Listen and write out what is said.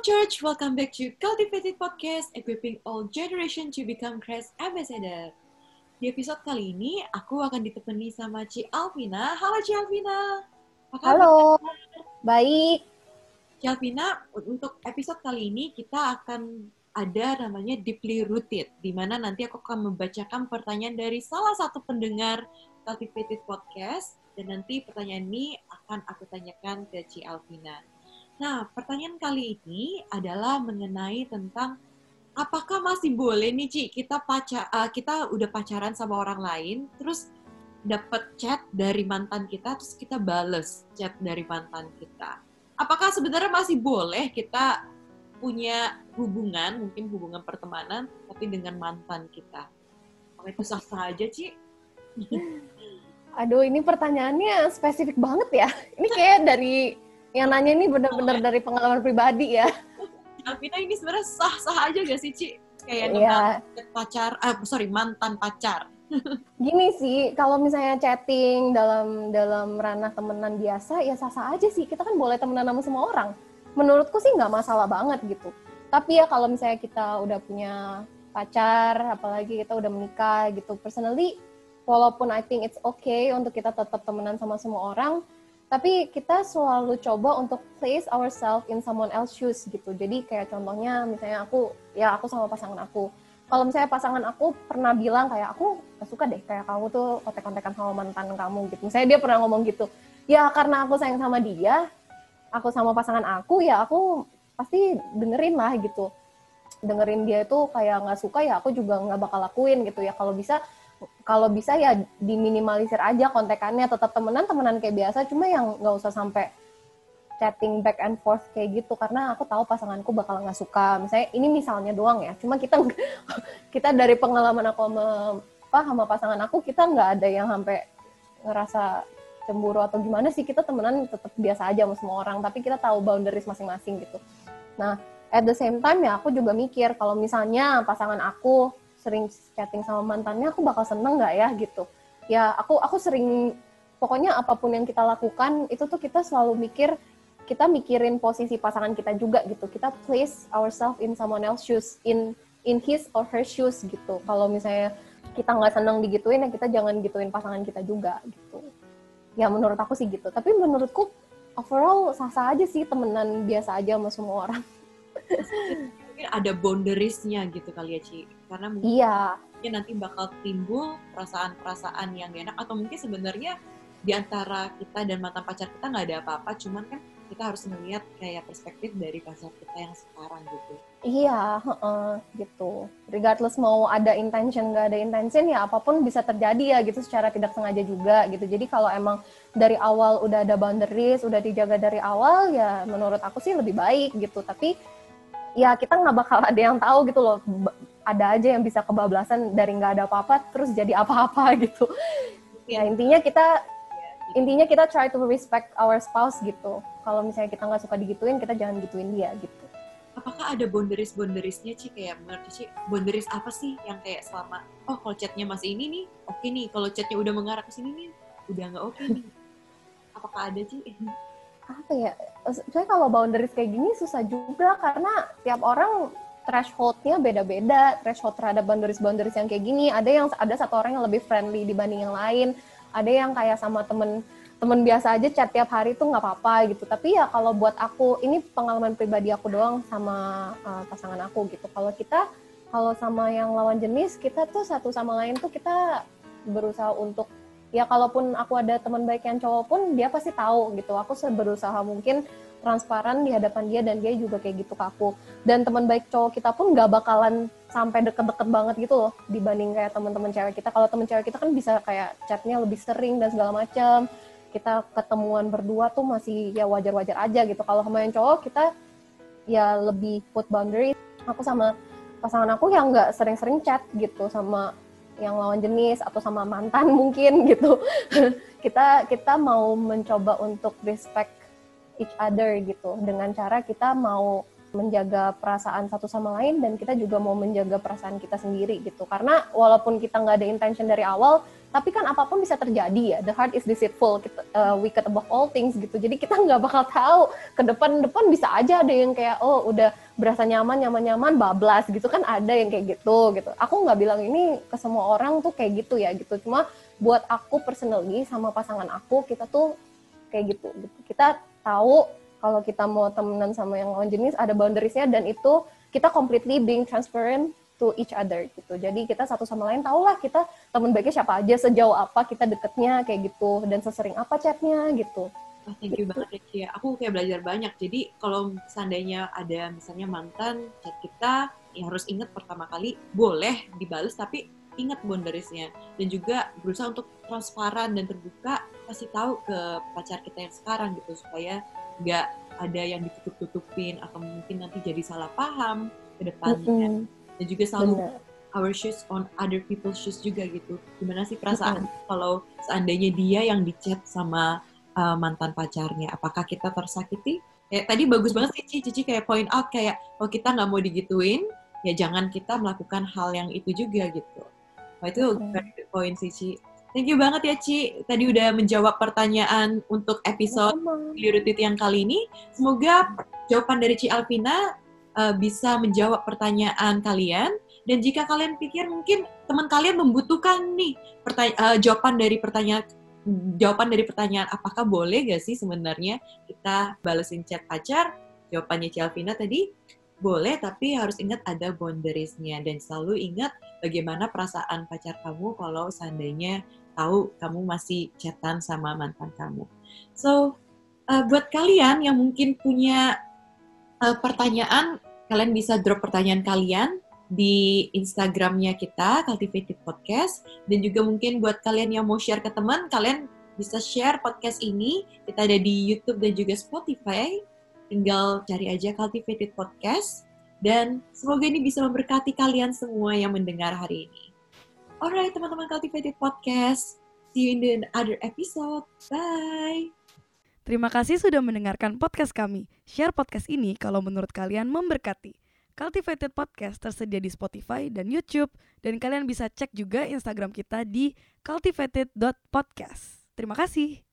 Church, welcome back to Cultivated Podcast, equipping all generation to become Christ ambassador. Di episode kali ini, aku akan ditemani sama Ci Alvina. Halo Ci Alvina. Apa Halo, baik. Ci Alvina, untuk episode kali ini kita akan ada namanya Deeply Rooted, di mana nanti aku akan membacakan pertanyaan dari salah satu pendengar Cultivated Podcast, dan nanti pertanyaan ini akan aku tanyakan ke Ci Alvina. Nah, pertanyaan kali ini adalah mengenai tentang apakah masih boleh nih Ci kita pacar uh, kita udah pacaran sama orang lain terus dapat chat dari mantan kita terus kita bales chat dari mantan kita. Apakah sebenarnya masih boleh kita punya hubungan, mungkin hubungan pertemanan tapi dengan mantan kita? Apa itu sah-sah aja, Ci? Aduh, ini pertanyaannya spesifik banget ya. Ini kayak dari yang nanya ini benar-benar dari pengalaman pribadi ya. Alvina ini sebenarnya sah-sah aja gak sih, Ci? Kayak yeah. pacar, ah, sorry, mantan pacar. Gini sih, kalau misalnya chatting dalam dalam ranah temenan biasa, ya sah-sah aja sih. Kita kan boleh temenan sama semua orang. Menurutku sih nggak masalah banget gitu. Tapi ya kalau misalnya kita udah punya pacar, apalagi kita udah menikah gitu, personally, walaupun I think it's okay untuk kita tetap temenan sama semua orang, tapi kita selalu coba untuk place ourselves in someone else shoes gitu. Jadi kayak contohnya misalnya aku ya aku sama pasangan aku. Kalau misalnya pasangan aku pernah bilang kayak aku gak suka deh kayak kamu tuh kontek-kontekan sama mantan kamu gitu. Misalnya dia pernah ngomong gitu. Ya karena aku sayang sama dia aku sama pasangan aku ya aku pasti dengerin lah gitu. Dengerin dia itu kayak nggak suka ya aku juga nggak bakal lakuin gitu. Ya kalau bisa kalau bisa ya diminimalisir aja kontekannya tetap temenan temenan kayak biasa cuma yang nggak usah sampai chatting back and forth kayak gitu karena aku tahu pasanganku bakal nggak suka. Misalnya ini misalnya doang ya cuma kita kita dari pengalaman aku sama apa sama pasangan aku kita nggak ada yang sampai ngerasa cemburu atau gimana sih kita temenan tetap biasa aja sama semua orang tapi kita tahu boundaries masing-masing gitu. Nah at the same time ya aku juga mikir kalau misalnya pasangan aku sering chatting sama mantannya aku bakal seneng nggak ya gitu. Ya aku aku sering pokoknya apa pun yang kita lakukan itu tuh kita selalu mikir kita mikirin posisi pasangan kita juga gitu. Kita place ourselves in someone else shoes in in his or her shoes gitu. Kalau misalnya kita nggak seneng digituin ya kita jangan gituin pasangan kita juga gitu. Ya menurut aku sih gitu. Tapi menurutku overall sah-sah aja sih temenan biasa aja sama semua orang mungkin ada boundariesnya gitu kali ya Ci. Karena mungkin iya. nanti bakal timbul perasaan-perasaan yang gak enak atau mungkin sebenarnya di antara kita dan mantan pacar kita nggak ada apa-apa cuman kan kita harus melihat kayak perspektif dari pacar kita yang sekarang gitu. Iya uh, gitu. Regardless mau ada intention nggak ada intention ya apa pun bisa terjadi ya gitu secara tidak sengaja juga gitu. Jadi kalau emang dari awal udah ada boundaries udah dijaga dari awal ya menurut aku sih lebih baik gitu. Tapi ya kita nggak bakal ada yang tahu gitu loh. Ada aja yang bisa kebablasan dari nggak ada apa-apa terus jadi apa-apa gitu. Ya intinya kita intinya kita try to respect our spouse gitu. Kalau misalnya kita nggak suka digituin kita jangan gituin dia gitu. Apakah ada boundaries boundariesnya sih kayak menurut sih boundaries apa sih yang kayak selama oh kalau chatnya masih ini nih oke okay nih. Kalau chatnya udah mengarah ke sini nih udah nggak oke okay nih. Apakah ada sih apa ya saya kalau boundaries kayak gini susah juga karena tiap orang thresholdnya beda-beda threshold terhadap boundaries-boundaries yang kayak gini. Ada yang ada satu orang yang lebih friendly dibanding yang lain ada yang kayak sama temen temen biasa aja chat tiap hari tuh nggak apa-apa gitu. Tapi ya kalau buat aku ini pengalaman pribadi aku doang sama uh, pasangan aku gitu. Kalau kita kalau sama yang lawan jenis kita tuh satu sama lain tuh kita berusaha untuk ya kalaupun aku ada teman baik yang cowok pun dia pasti tahu gitu. Aku berusaha mungkin transparan di hadapan dia dan dia juga kayak gitu ke aku. Dan teman baik cowok kita pun nggak bakalan sampai deket-deket banget gitu loh dibanding kayak teman-teman cewek kita. Kalau teman cewek kita kan bisa kayak chatnya lebih sering dan segala macam kita ketemuan berdua tuh masih ya wajar-wajar aja gitu. Kalau sama yang cowok kita ya lebih put boundary. Aku sama pasangan aku yang nggak sering-sering chat gitu sama yang lawan jenis atau sama mantan mungkin gitu. Kita kita mau mencoba untuk respect each other gitu. Dengan cara kita mau menjaga perasaan satu sama lain dan kita juga mau menjaga perasaan kita sendiri gitu karena walaupun kita nggak ada intention dari awal tapi kan apa pun bisa terjadi ya the heart is deceitful kita uh, wicked above all things gitu. Jadi kita nggak bakal tahu ke depan-depan bisa aja ada yang kayak oh udah berasa nyaman nyaman nyaman bablas gitu kan ada yang kayak gitu gitu. Aku nggak bilang ini ke semua orang tuh kayak gitu ya gitu. Cuma buat aku personally sama pasangan aku kita tuh kayak gitu. gitu. Kita tahu kalau kita mau temenan sama yang lawan jenis ada boundariesnya dan itu kita completely being transparent to each other gitu. Jadi kita satu sama lain tahu lah kita teman baiknya siapa aja, sejauh apa kita deketnya kayak gitu dan sesering apa chatnya gitu. Oh, thank you banget ya. Aku kayak belajar banyak. Jadi kalau seandainya ada misalnya mantan chat kita, ya harus ingat pertama kali boleh dibales tapi ingat boundariesnya dan juga berusaha untuk transparan dan terbuka kasih tahu ke pacar kita yang sekarang gitu supaya nggak ada yang ditutup-tutupin atau mungkin nanti jadi salah paham ke depannya. Mm -hmm dan juga selalu Bener. our shoes on other people's shoes juga gitu. Gimana sih perasaan mm-hmm. kalau seandainya dia yang dicat sama uh, mantan pacarnya? Apakah kita tersakiti? Ya tadi bagus banget sih Cici kayak point out kayak kalau kita nggak mau digituin ya jangan kita melakukan hal yang itu juga gitu. Wah itu very good point sih Ci Thank you banget ya Ci. Tadi udah menjawab pertanyaan untuk episode Lirutit yang kali ini. Semoga jawaban dari Ci Alvina uh, bisa menjawab pertanyaan kalian dan jika kalian pikir mungkin teman kalian membutuhkan nih uh, jawaban dari pertanyaan jawaban dari pertanyaan apakah boleh gak sih sebenarnya kita balesin chat pacar jawabannya Cialvina tadi boleh tapi harus ingat ada boundariesnya dan selalu ingat bagaimana perasaan pacar kamu kalau seandainya tahu kamu masih chatan sama mantan kamu so uh, buat kalian yang mungkin punya uh, pertanyaan, kalian bisa drop pertanyaan kalian di Instagramnya kita, Cultivated Podcast. Dan juga mungkin buat kalian yang mau share ke teman, kalian bisa share podcast ini. Kita ada di YouTube dan juga Spotify. Tinggal cari aja Cultivated Podcast. Dan semoga ini bisa memberkati kalian semua yang mendengar hari ini. Alright, teman-teman Cultivated Podcast. See you in the other episode. Bye! Terima kasih sudah mendengarkan podcast kami. Share podcast ini kalau menurut kalian memberkati. Cultivated Podcast tersedia di Spotify dan YouTube dan kalian bisa cek juga Instagram kita di cultivated.podcast. Terima kasih.